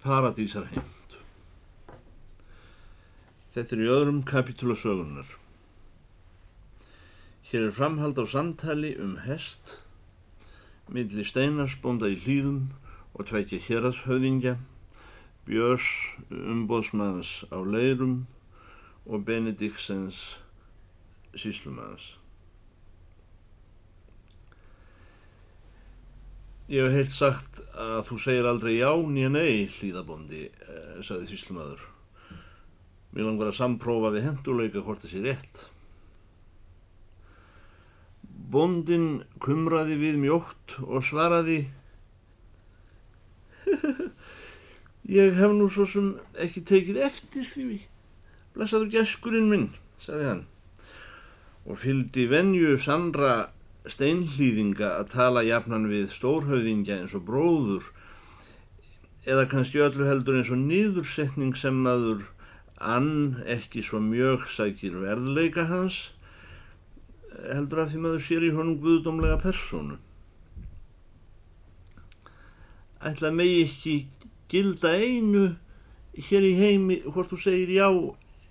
Paradísar heimt. Þetta er í öðrum kapitúla sögunar. Hér er framhald á samtali um hest, milli steinarsbonda í hlýðum og tveikja hérashauðingja, Björns umbóðsmanns á leirum og Benediksens síslumanns. Ég hef heilt sagt að þú segir aldrei já nýja nei, hlýðabondi, eh, sagði síslumadur. Mér langar að samprófa við henduleika hvort sé rétt. Bondin kumraði við mjótt og svaraði Ég hef nú svo sem ekki tekið eftir því. Blessaður geskurinn minn, sagði hann og fyldi venju sandra steinhlýðinga að tala jafnan við stórhauðingja eins og bróður eða kannski öllu heldur eins og nýðursetning sem maður ann ekki svo mjög sækir verðleika hans heldur af því maður sér í honum guðdómlega persónu. Ætla megi ekki gilda einu hér í heimi hvort þú segir já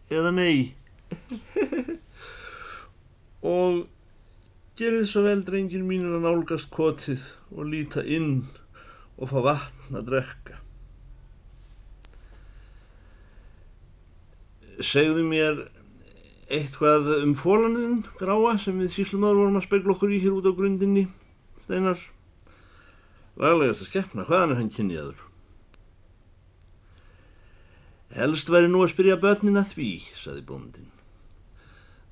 eða nei og Gerið svo vel drengir mínur að nálgast kotið og líta inn og fá vatn að drekka. Segðu mér eitthvað um fólanuðin gráa sem við síslumadur vorum að spegla okkur í hér út á grundinni, steinar. Laglegast að skeppna, hvaðan er hann kynniðaður? Helst væri nú að spyrja börnin að því, saði bóndin.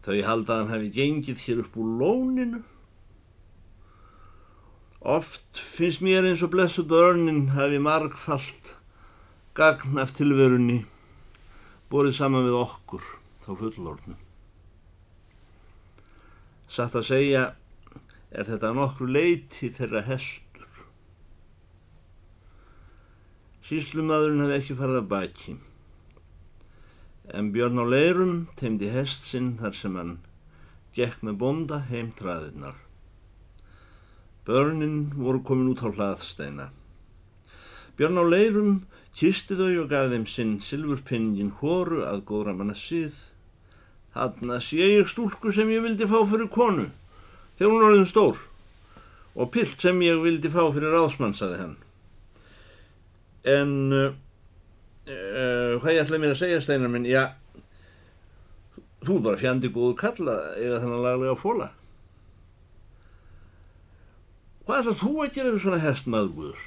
Þau halda að hann hefði gengið hér upp úr lóninu. Oft finnst mér eins og blessu börnin hafi margfalt gagn af tilverunni borið saman við okkur þá fullorðnu. Satt að segja er þetta nokkru leiti þeirra hestur. Síslumadurinn hefði ekki farið að baki en Björn á leirum teimdi hest sinn þar sem hann gekk með bonda heim traðinnar. Börnin voru komin út á hlaðsteina. Björn á leirum kisti þau og gaf þeim sinn silfurpinningin hóru að góðra manna síð. Hanna sé ég stúlku sem ég vildi fá fyrir konu, þegar hún orðin stór, og pilt sem ég vildi fá fyrir ráðsmann, saði hann. En uh, hvað ég ætlaði mér að segja steinar minn? Já þú er bara fjandi góðu kalla eða þennan laglega fóla hvað ætlaði þú að gera við svona hest maður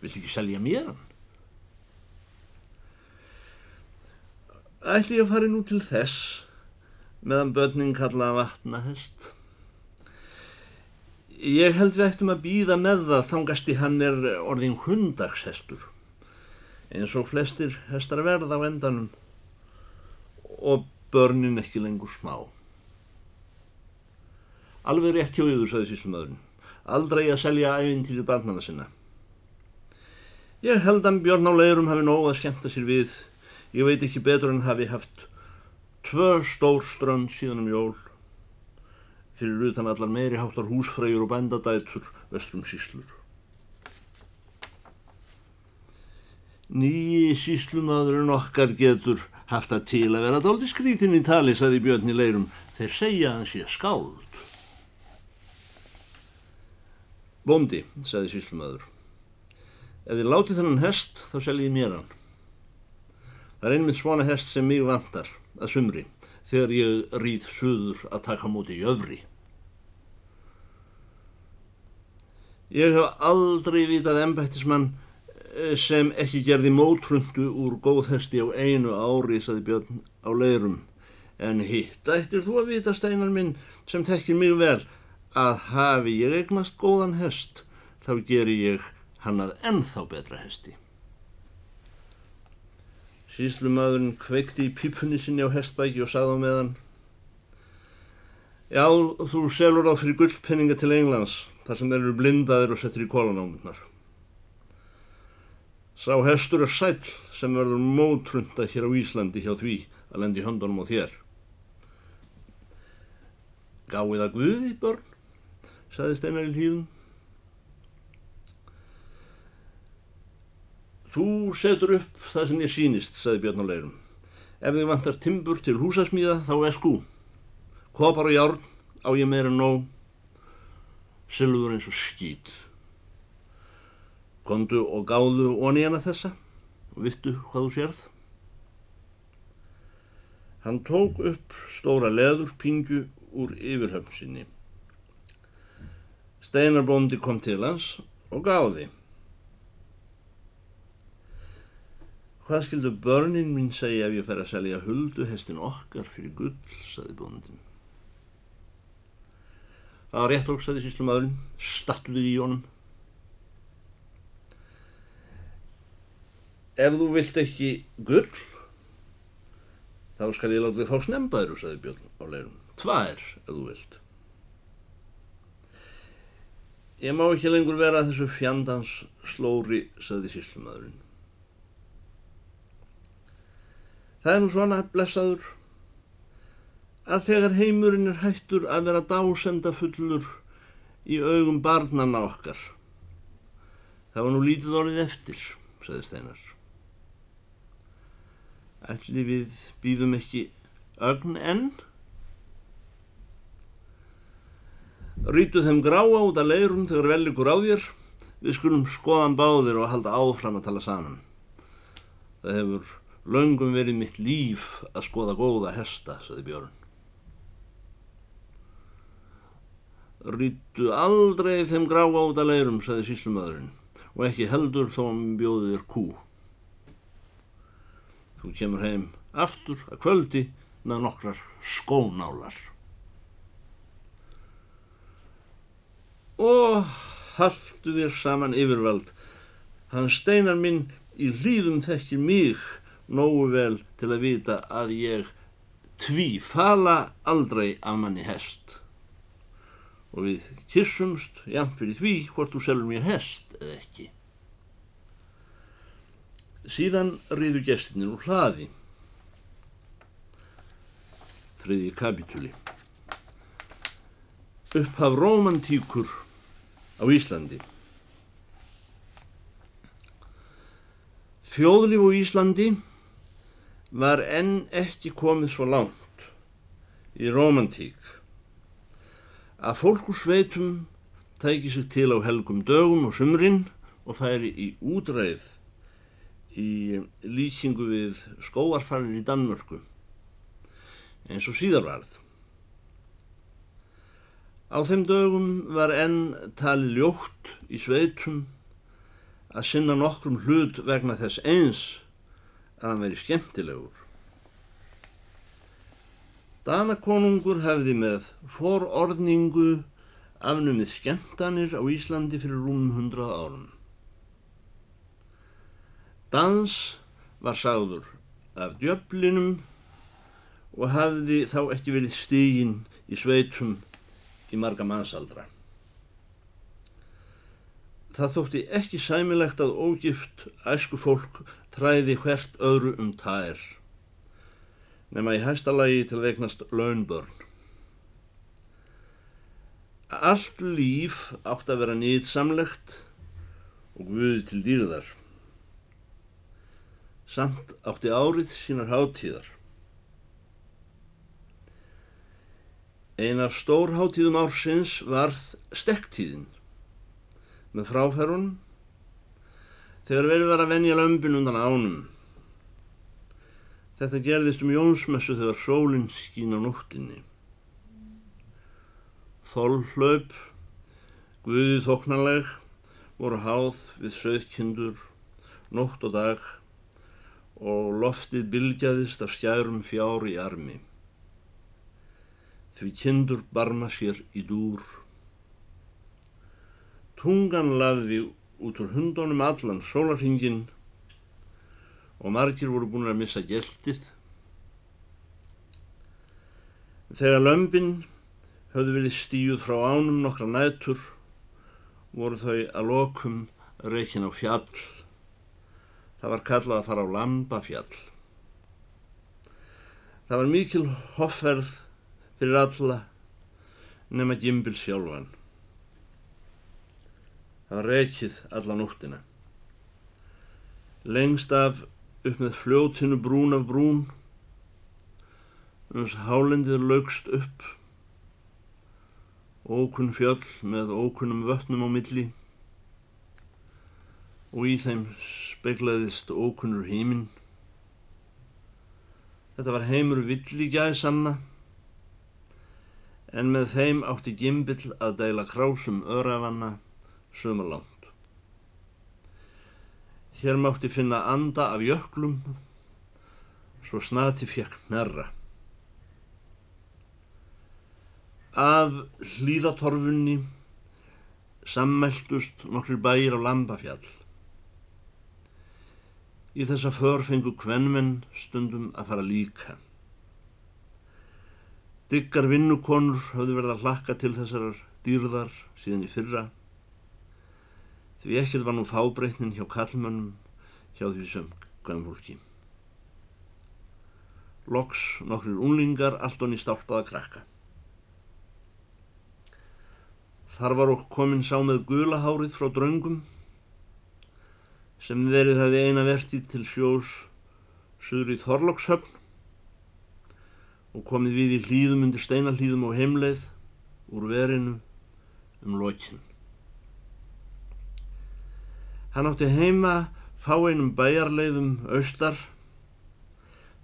vilt ekki selja mér hann? Ætli ég að fara nú til þess meðan börnin kalla vatna hest ég held við ættum að býða með það þangast í hann er orðin hundagshestur eins og flestir hestar verða á endanum og börnin ekki lengur smá. Alveg rétt hjá yður, saði síslumöðurinn. Aldrei að selja æfintýri barnana sinna. Ég held að Björn á leirum hafi nóg að skemta sér við. Ég veit ekki betur en hafi haft tvö stór strönd síðan um jól. Fyrir utan allar meiri háttar húsfræjur og bændadætur vestrum síslur. Nýji síslumadurinn okkar getur haft að til að vera dálti skrítin í tali, saði Björn í leirum. Þeir segja hans ég skáld. Bóndi, saði síslumadur. Ef þið látið þennan hest, þá seljið mér hann. Það er einmitt svona hest sem mig vantar að sumri, þegar ég rýð suður að taka móti jöfri. Ég hef aldrei vitað ennbættismann sem ekki gerði mótrundu úr góðhesti á einu ári, saði Björn á leirum. En hitt ættir þú að vita, steinar minn, sem þekkir mig vel, að hafi ég eignast góðan hest, þá ger ég hann að ennþá betra hesti. Síslumadurinn kveikti í pípunni sinni á hestbæki og sagði á meðan Já, þú selur á fyrir gullpenninga til Englands, þar sem þeir eru blindaðir og settir í kólanámurnar. Sá hestur er sæl sem verður mótrunda hér á Íslandi hjá því að lendi höndunum á þér. Gáið að Guði, börn, saði Steinar í hlýðum. Þú setur upp það sem ég sínist, saði Björn á leirum. Ef þið vantar timbur til húsasmíða, þá er skú. Kopar og járn á ég meira nóg, sylfur eins og skýt. Kondu og gáðu onni hana þessa og vittu hvað þú sérð. Hann tók upp stóra leður pingju úr yfirhöfnsinni. Steinarbóndi kom til hans og gáði. Hvað skildu börnin mín segja ef ég fer að selja hulduhestin okkar fyrir gull, saði bóndin. Það var rétt okk, saði síslumadurinn, stattu þig í honum. Ef þú vilt ekki gull, þá skal ég láta þig fá snembaður, saði Björn á leirum. Tvær, ef þú vilt. Ég má ekki lengur vera þessu fjandans slóri, saði síslumadurinn. Það er nú svona blessaður að þegar heimurinn er hættur að vera dásenda fullur í augum barnanna okkar. Það var nú lítið orðið eftir, sagði Steinar. Ætli við býðum ekki ögn enn? Rýtu þeim gráa út að leirum þegar vel ykkur á þér. Við skulum skoðan báðir og halda áfram að tala saman. Það hefur Laungum verið mitt líf að skoða góða hesta, saði Björn. Rýttu aldrei þeim grá át að leirum, saði síslumöðurinn, og ekki heldur þó að mér bjóði þér kú. Þú kemur heim aftur að kvöldi með nokkrar skónálar. Og haldu þér saman yfirveld, hann steinar minn í hlýðum þekkir mig nógu vel til að vita að ég tví fala aldrei af manni hest og við kissumst jafn fyrir því hvort þú selur mér hest eða ekki. Síðan riður gestinir úr hlaði. Þriði kapitúli. Upphaf romantíkur á Íslandi. Þjóðlíf á Íslandi var enn ekki komið svo langt í romantík að fólk úr sveitum tæki sig til á helgum dögum og sumrin og færi í útræð í líkingu við skóarfarir í Danmörku eins og síðarvarð. Á þeim dögum var enn tali ljótt í sveitum að sinna nokkrum hlut vegna þess eins að hann veri skemmtilegur. Danakonungur hefði með forordningu afnumið skemmtanir á Íslandi fyrir rúmum hundrað árum. Dans var sagður af djöflinum og hafði þá ekki verið stígin í sveitum í marga mannsaldra. Það þótti ekki sæmilegt að ógift æsku fólk træði hvert öðru um tær, nema í hæstalagi til veiknast launbörn. Allt líf átt að vera nýtsamlegt og guði til dýrðar. Samt átti árið sínar hátíðar. Ein af stór hátíðum ársins varð stektíðin með fráferun þegar verið var að venja lömpin undan ánum. Þetta gerðist um Jónsmessu þegar sólinn skín á nóttinni. Þólhlaup, guðið þoknanleg, voru háð við söðkindur, nótt og dag og loftið bylgjaðist af skjærum fjár í armi. Því kindur barma sér í dúr. Tungan laði út úr hundunum allan sólarhingin og margir voru búin að missa geltið. Þegar lömpin höfðu verið stíuð frá ánum nokkra nætur voru þau að lokum reikin á fjall. Það var kallað að fara á Lambafjall. Það var mikil hofferð fyrir alla nema Gimbil sjálfan. Það var reykið alla nóttina. Lengst af upp með fljótinu brún af brún, uns hálendið lögst upp, ókunn fjöll með ókunnum vötnum á milli og í þeim speglaðist ókunnur híminn. Þetta var heimur villi gæðsanna, en með þeim átti gimbill að deila krásum örafanna sömurlánt. Hér mátti finna anda af jöklum, svo snati fekk nærra. Af hlýðatorfunni sammæltust nokkur bæir á Lambafjall. Í þessa för fengu kvenmenn stundum að fara líka. Diggar vinnukonur höfðu verið að hlakka til þessar dýrðar síðan í fyrra því ekkert var nú fábreytnin hjá kallmönnum hjá því sem gæm fólki. Loks nokkur unlingar allt onni stálpaða krakka. Þar var okk komin sá með gulahárið frá draungum sem verið hefði eina vertið til sjós söður í Þorlokshöfn og komið við í hlýðum undir steinalhlýðum og heimleið úr verinu um lokinn. Hann átti heima fáeinum bæjarleiðum austar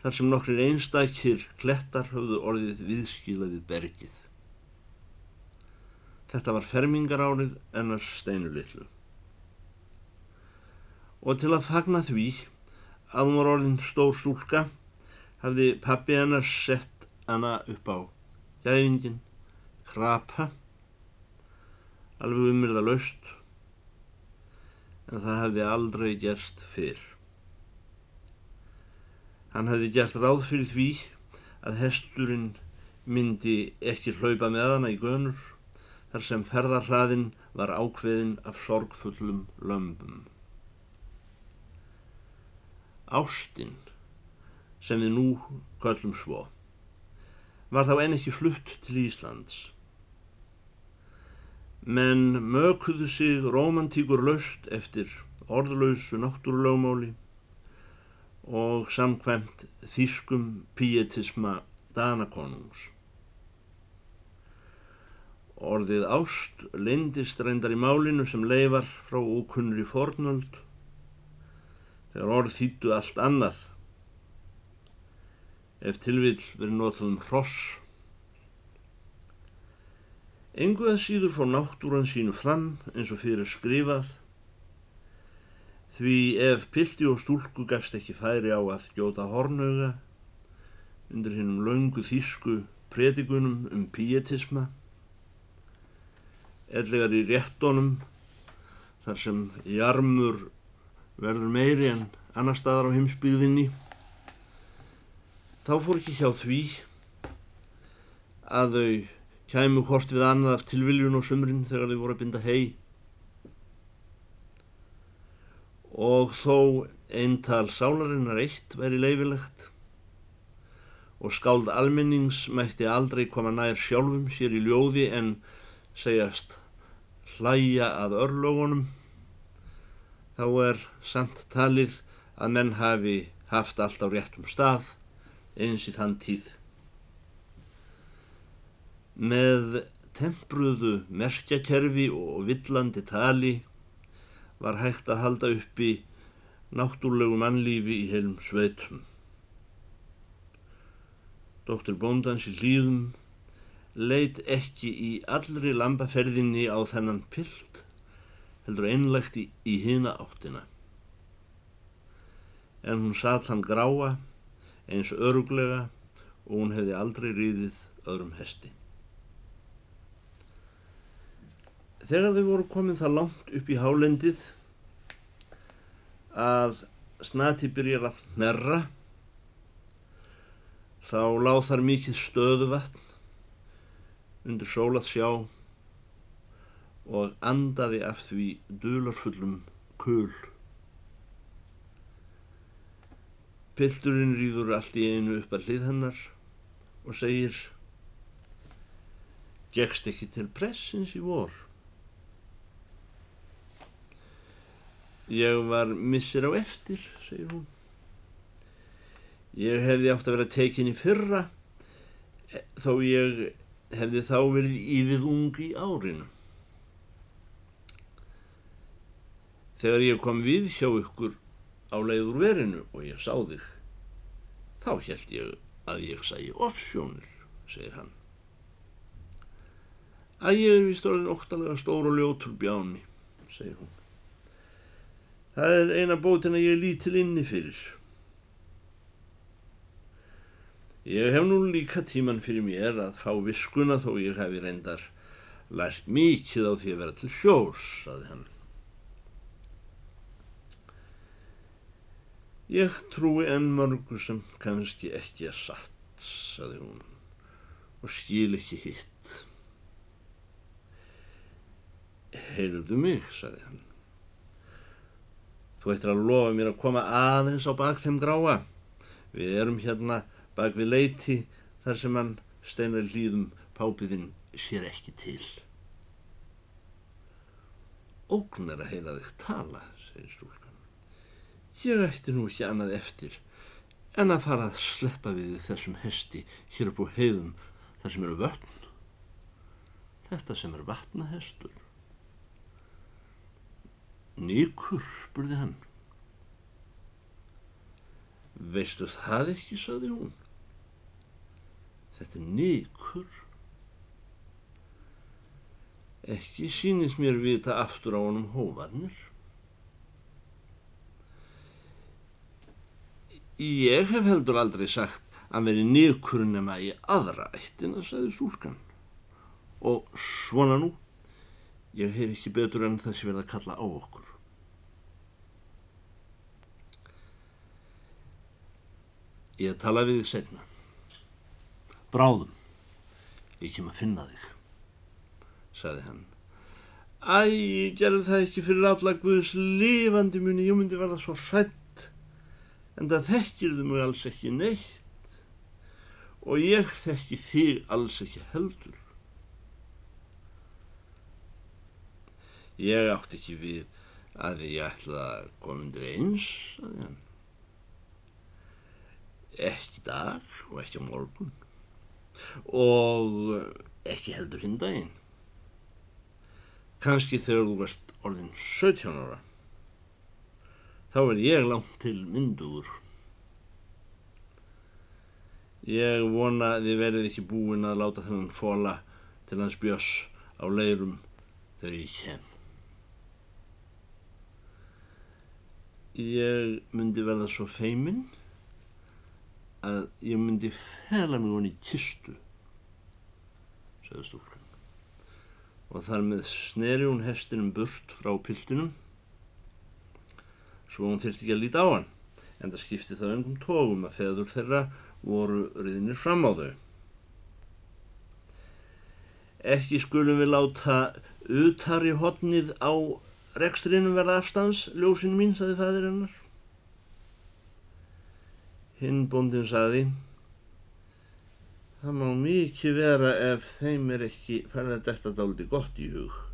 þar sem nokkrir einstakir klettar höfðu orðið viðskilaðið bergið. Þetta var fermingarárið ennars steinulitlu. Og til að fagna því að hún var orðin stór stúlka hafði pappi ennars sett hana upp á gæðingin, krapa, alveg umyrða laust en það hefði aldrei gerst fyrr. Hann hefði gert ráð fyrir því að hesturinn myndi ekki hlaupa með hana í gönur þar sem ferðarhraðinn var ákveðin af sorgfullum lömbum. Ástinn, sem við nú kallum svo, var þá en ekki flutt til Íslands menn mökuðu sig romantíkur laust eftir orðlausu náttúrulögmáli og samkvæmt þýskum pietisma Danakonungs. Orðið ást lindist reyndar í málinu sem leifar frá ókunnri fornöld þegar orð þýttu allt annað. Ef tilvill verið notað um hross. Engu að síður fór náttúran sínu fram eins og fyrir skrifað. Því ef pildi og stúlku gafst ekki færi á að gjóta hornauga undir hinnum laungu þýsku predikunum um pietisma ellegar í réttonum þar sem jarmur verður meiri en annar staðar á heimsbyggðinni. Þá fór ekki hjá því að þau kæmu hvort við annað af tilviljun og sumrin þegar þau voru að binda hei og þó eintal sálarinnar eitt væri leifilegt og skáld almennings mætti aldrei koma nær sjálfum sér í ljóði en segjast hlæja að örlógunum þá er samt talið að menn hafi haft allt á réttum stað eins í þann tíð Með tempruðu merkjakerfi og villandi tali var hægt að halda uppi náttúrlegu mannlífi í heilum sveitum. Dóttur Bóndans í hlýðum leit ekki í allri lambaferðinni á þennan pilt, heldur einlegt í, í hina áttina. En hún satt hann gráa eins öruglega og hún hefði aldrei ríðið öðrum hesti. Þegar þau voru komin það langt upp í hálendið að snati byrjar að hnerra þá láð þar mikið stöðu vatn undir sólað sjá og andaði af því dularfullum kul. Pilturinn rýður allt í einu upp að hlið hennar og segir Gekst ekki til pressins í vor? Ég var missir á eftir, segir hún. Ég hefði átt að vera tekin í fyrra, e, þó ég hefði þá verið yfir ungi í árinu. Þegar ég kom við hjá ykkur á leiður verinu og ég sá þig, þá held ég að ég sæi offsjónir, segir hann. Að ég er vist orðin óttalega stór og ljótur bjáni, segir hún. Það er eina bótin að ég lítil inni fyrir. Ég hef nú líka tíman fyrir mér að fá viskuna þó ég hefi reyndar lært mikið á því að vera til sjós, saði hann. Ég trúi enn mörgu sem kannski ekki er satt, saði hún, og skil ekki hitt. Heyrðu mig, saði hann. Þú ættir að lofa mér að koma aðeins á bak þeim gráa. Við erum hérna bak við leiti þar sem hann steinar hlýðum pápiðinn sér ekki til. Ógnar að heyra þig tala, segir stúlka. Ég ætti nú ekki annað eftir en að fara að sleppa við þessum hesti hér upp á heiðum þar sem eru vötn. Þetta sem er vatnahestur. Nýkur, spurði hann. Veistu það ekki, saði hún. Þetta er nýkur. Ekki sínist mér vita aftur á honum hóvarnir. Ég hef heldur aldrei sagt að veri nýrkur nema í aðra ættina, sagði stúlkan. Og svona nú, ég heyr ekki betur en það sem verða að kalla á okkur. Ég tala við þig senna. Bráðum, ég kem að finna þig, sagði hann. Æ, ég gerði það ekki fyrir alla Guðs lifandi muni, ég myndi verða svo hrætt en það þekkir þau mig alls ekki neitt og ég þekki þig alls ekki heldur. Ég átti ekki við að ég ætla að koma undir eins, að hann. Ekki dag og ekki morgun og ekki heldur hinn daginn. Kanski þegar þú varst orðin 17 ára þá er ég langt til myndugur. Ég vona að þið verið ekki búin að láta þennan fóla til hans björs á leirum þegar ég kem. Ég myndi verða svo feiminn að ég myndi fela mig honi í kistu, sagði stúlkan. Og þar með sneri hún hestinum burt frá piltinum svo hún þurfti ekki að líta á hann, en það skipti það engum tógum að feður þeirra voru riðinir fram á þau. Ekki skulum við láta utar í hodnið á rekstrinum verða afstans, ljósinu mín, saði fæðir hennar. Hinn bóndin saði, það má mikið vera ef þeim er ekki ferða detta dáliti gott í hug.